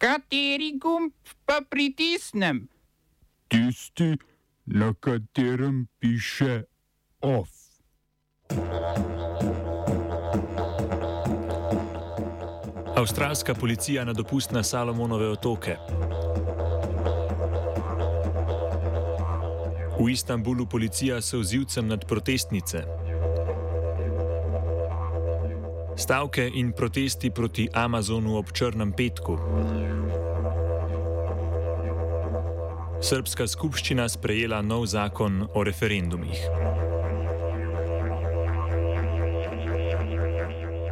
Kateri gumb pa pritisnem? Tisti, na katerem piše OF. Avstralska policija na dopust na Salomonove otoke. V Istanbulu policija se vzivcem nad protestnice. Stavke in protesti proti Amazonu ob Črnem petku. Srpska skupščina sprejela nov zakon o referendumih.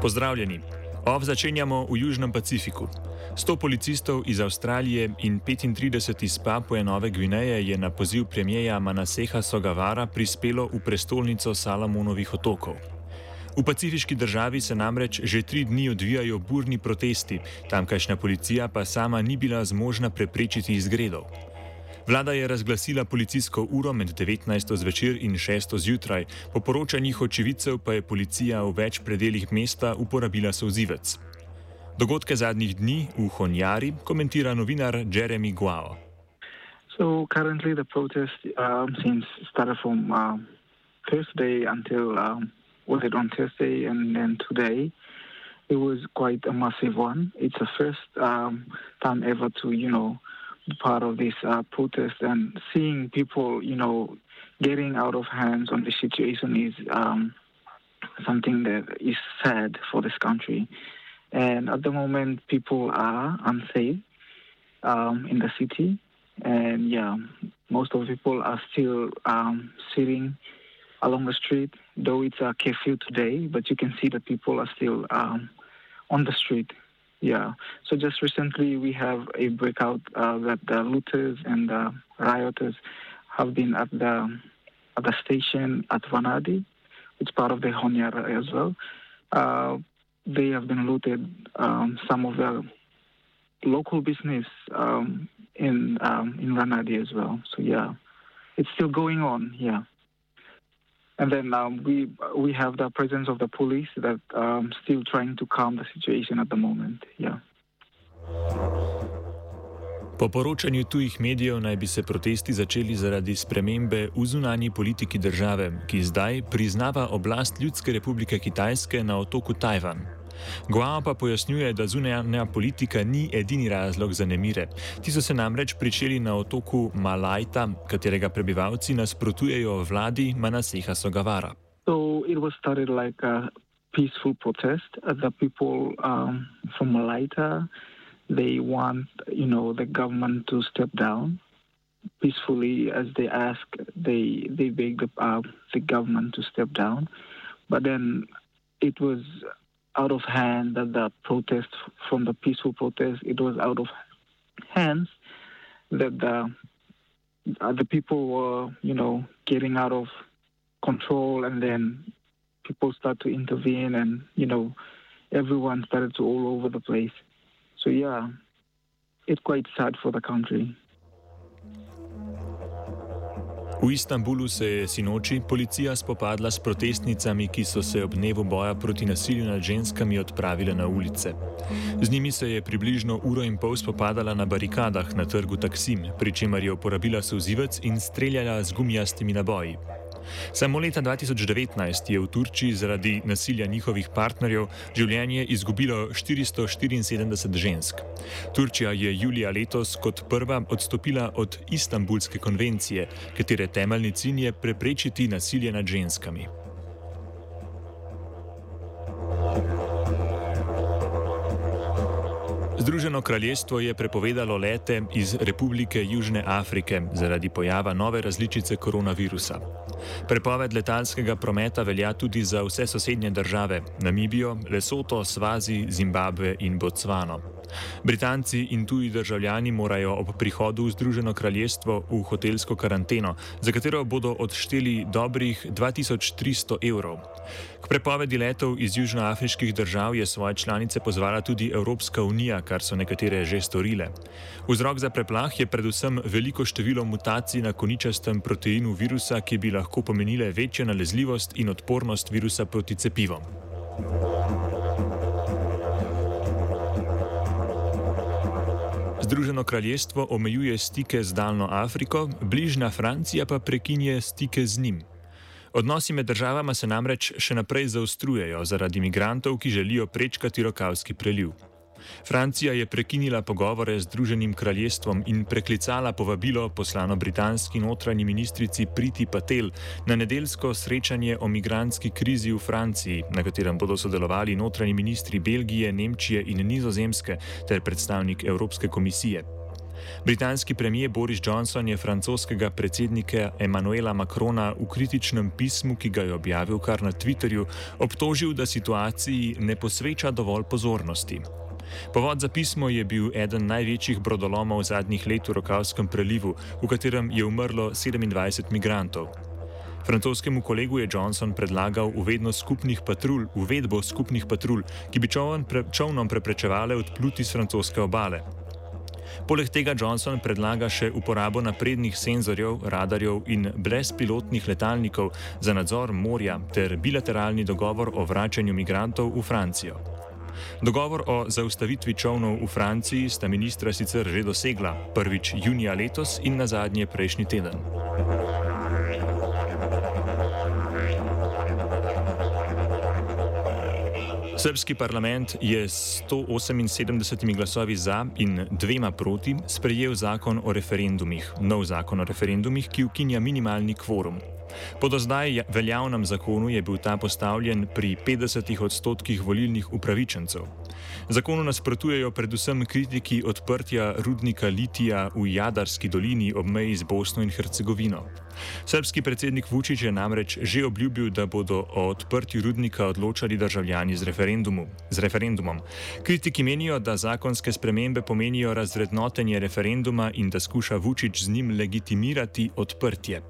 Pozdravljeni. Ov začenjamo v Južnem Pacifiku. 100 policistov iz Avstralije in 35 iz Papue Nove Gvineje je na poziv premijeja Manaseha Sogavara prispelo v prestolnico Salamonovih otokov. V pacifiški državi se namreč že tri dni odvijajo burni protesti, tamkajšnja policija pa sama ni bila zmožna preprečiti izgredov. Vlada je razglasila policijsko uro med 19. zvečer in 6. zjutraj, po poročanjih očividcev pa je policija v več predeljih mesta uporabila sozivec. Dogodke zadnjih dni v Honjari komentira novinar Jeremy Guao. So currently the protest um, since started from uh, Thursday until um, was it on Thursday and then today. It was quite a massive one. It's the first um, time ever to you know be part of this uh, protest and seeing people you know getting out of hands on the situation is um, something that is sad for this country. And at the moment, people are unsafe um, in the city. And yeah, most of the people are still um, sitting along the street, though it's a curfew today, but you can see that people are still um, on the street. Yeah. So just recently, we have a breakout uh, that the looters and the rioters have been at the at the station at Vanadi. It's part of the Honiara as well. Uh, they have been looted um, some of the local business um, in um, in Ranadi as well. So yeah, it's still going on. Yeah, and then um, we we have the presence of the police that um, still trying to calm the situation at the moment. Yeah. Po poročanju tujih medijev naj bi se protesti začeli zaradi spremembe v zunanji politiki države, ki zdaj priznava oblast Ljudske republike Kitajske na otoku Tajvan. Guao pa pojasnjuje, da zunanja politika ni edini razlog za nemire. Ti so se namreč pričeli na otoku Malajta, katerega prebivalci nasprotujejo vladi Manaseha Sogavara. So it was started like a peaceful protest. The people um, from Malaita, they want, you know, the government to step down peacefully as they ask, they they beg the, uh, the government to step down. But then it was out of hand that the protest from the peaceful protest it was out of hands that the uh, the people were you know getting out of control and then people start to intervene and you know everyone started to all over the place. So yeah it's quite sad for the country V Istanbulu se je sinoči policija spopadla s protestnicami, ki so se ob dnevu boja proti nasilju nad ženskami odpravile na ulice. Z njimi se je približno uro in pol spopadala na barikadah na trgu Taksim, pri čemer je uporabila sozivec in streljala z gumijastimi naboji. Samo leta 2019 je v Turčiji zaradi nasilja njihovih partnerjev življenje izgubilo 474 žensk. Turčija je julija letos kot prva odstopila od Istanbulske konvencije, katere temeljni cilj je preprečiti nasilje nad ženskami. Združeno kraljestvo je prepovedalo lete iz Republike Južne Afrike zaradi pojava nove različice koronavirusa. Prepoved letalskega prometa velja tudi za vse sosednje države: Namibijo, Lesoto, Svazi, Zimbabve in Botsvano. Britanci in tuji državljani morajo ob prihodu v Združeno kraljestvo v hotelsko karanteno, za katero bodo odšteli dobrih 2300 evrov. K prepovedi letov iz južnoafriških držav je svoje članice pozvala tudi Evropska unija, kar so nekatere že storile. Vzrok za preplah je predvsem veliko število mutacij na koničastem proteinu virusa, ki bi lahko pomenile večjo nalezljivost in odpornost virusa proti cepivom. Združeno kraljestvo omejuje stike z Daljno Afriko, bližnja Francija pa prekinje stike z njim. Odnosi med državama se namreč še naprej zaostrujejo zaradi imigrantov, ki želijo prečkati Rokavski preliv. Francija je prekinila pogovore z Združenim kraljestvom in preklicala povabilo poslano britanski notranji ministrici Priti Patel na nedeljsko srečanje o migranski krizi v Franciji, na katerem bodo sodelovali notranji ministri Belgije, Nemčije in Nizozemske ter predstavnik Evropske komisije. Britanski premijer Boris Johnson je francoskega predsednika Emanuela Macrona v kritičnem pismu, ki ga je objavil kar na Twitterju, obtožil, da situaciji ne posveča dovolj pozornosti. Povod za pismo je bil eden največjih brodolomov zadnjih let v Rokavskem prelivu, v katerem je umrlo 27 migrantov. Francoskemu kolegu je Johnson predlagal uvedbo skupnih patrulj, uvedbo skupnih patrulj, ki bi pre, čovnom preprečevale odpluti z francoske obale. Poleg tega Johnson predlaga še uporabo naprednih senzorjev, radarjev in brezpilotnih letalnikov za nadzor morja ter bilateralni dogovor o vračanju migrantov v Francijo. Dogovor o zaustavitvi čovnov v Franciji sta ministra sicer že dosegla, prvič junija letos in na zadnje prejšnji teden. Srpski parlament je s 178 glasovi za in dvema proti sprejel zakon o referendumih, nov zakon o referendumih, ki ukinja minimalni kvorum. Po do zdaj veljavnem zakonu je bil ta postavljen pri 50 odstotkih volilnih upravičencev. Zakonu nasprotujejo predvsem kritiki odprtja rudnika litija v Jadarski dolini ob meji z Bosno in Hercegovino. Srpski predsednik Vučić je namreč že obljubil, da bodo o odprtju rudnika odločali državljani z, z referendumom. Kritiki menijo, da zakonske spremembe pomenijo razrednotenje referenduma in da skuša Vučić z njim legitimirati odprtje.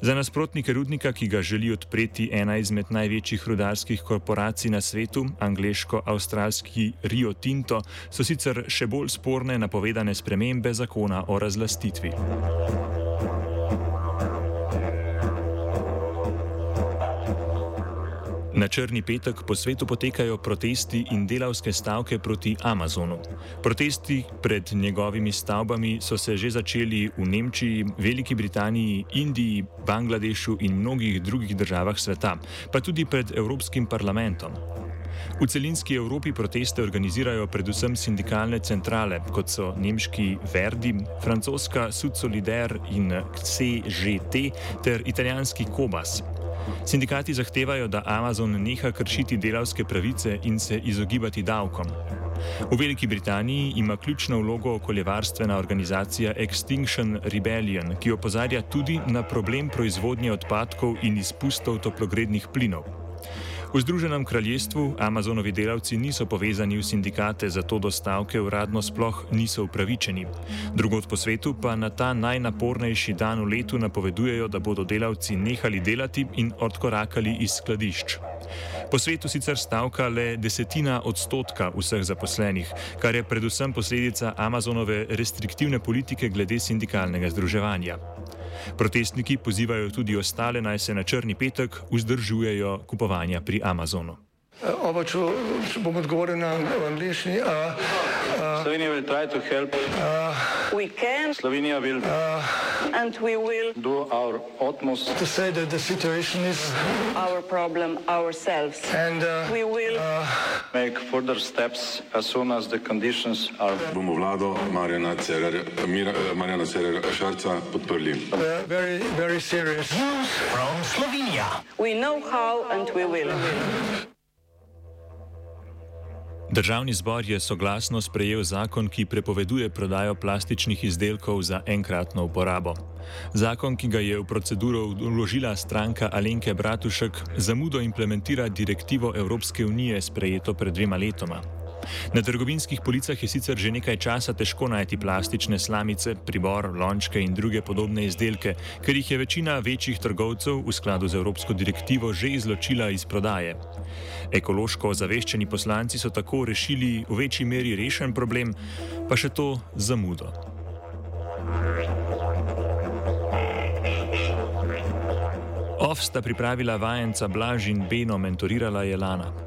Za nasprotnike rudnika, ki ga želi odpreti ena izmed največjih rudarskih korporacij na svetu, angliško-avstralski Rio Tinto, so sicer še bolj sporne napovedane spremembe zakona o razlastitvi. Na črni petek po svetu potekajo protesti in delavske stavke proti Amazonu. Protesti pred njegovimi stavbami so se že začeli v Nemčiji, Veliki Britaniji, Indiji, Bangladešu in mnogih drugih državah sveta, pa tudi pred Evropskim parlamentom. V celinski Evropi proteste organizirajo predvsem sindikalne centrale, kot so nemški Verdi, francoska Sud Solidaire in CGT ter italijanski Kobas. Sindikati zahtevajo, da Amazon neha kršiti delavske pravice in se izogibati davkom. V Veliki Britaniji ima ključno vlogo okoljevarstvena organizacija Extinction Rebellion, ki opozarja tudi na problem proizvodnje odpadkov in izpustov toplogrednih plinov. V Združenem kraljestvu Amazonovi delavci niso povezani v sindikate, zato do stavke uradno sploh niso upravičeni. Drugod po svetu pa na ta najnapornejši dan v letu napovedujejo, da bodo delavci nehali delati in odkorakali iz skladišč. Po svetu sicer stavka le desetina odstotka vseh zaposlenih, kar je predvsem posledica Amazonove restriktivne politike glede sindikalnega združevanja. Protestniki pozivajo tudi ostale naj se na črni petek vzdržujejo kupovanja pri Amazonu. Oba, če, če bom odgovoril na angliški. Slovenija bo poskušala pomagati. Slovenija bo naredila naš utmost, da bo rekla, da je situacija naš problem, naš. In mi bomo naredili nadaljnje korake, as soon as the conditions are. Bomo vlado Marjana Cererera Šarca podprli. Very, very serious. News from Slovenija. We know how and we will. Državni zbor je soglasno sprejel zakon, ki prepoveduje prodajo plastičnih izdelkov za enkratno uporabo. Zakon, ki ga je v proceduro vložila stranka Alenke Bratušek, zamudo implementira direktivo Evropske unije, sprejeto pred dvema letoma. Na trgovinskih policah je sicer že nekaj časa težko najti plastične slamice, pribor, lončke in druge podobne izdelke, ker jih je večina večjih trgovcev v skladu z Evropsko direktivo že izločila iz prodaje. Ekološko ozaveščeni poslanci so tako rešili v večji meri rešen problem, pa še to zamudo. OF sta pripravila vajenca Blaž in Beno, mentorirala je Lana.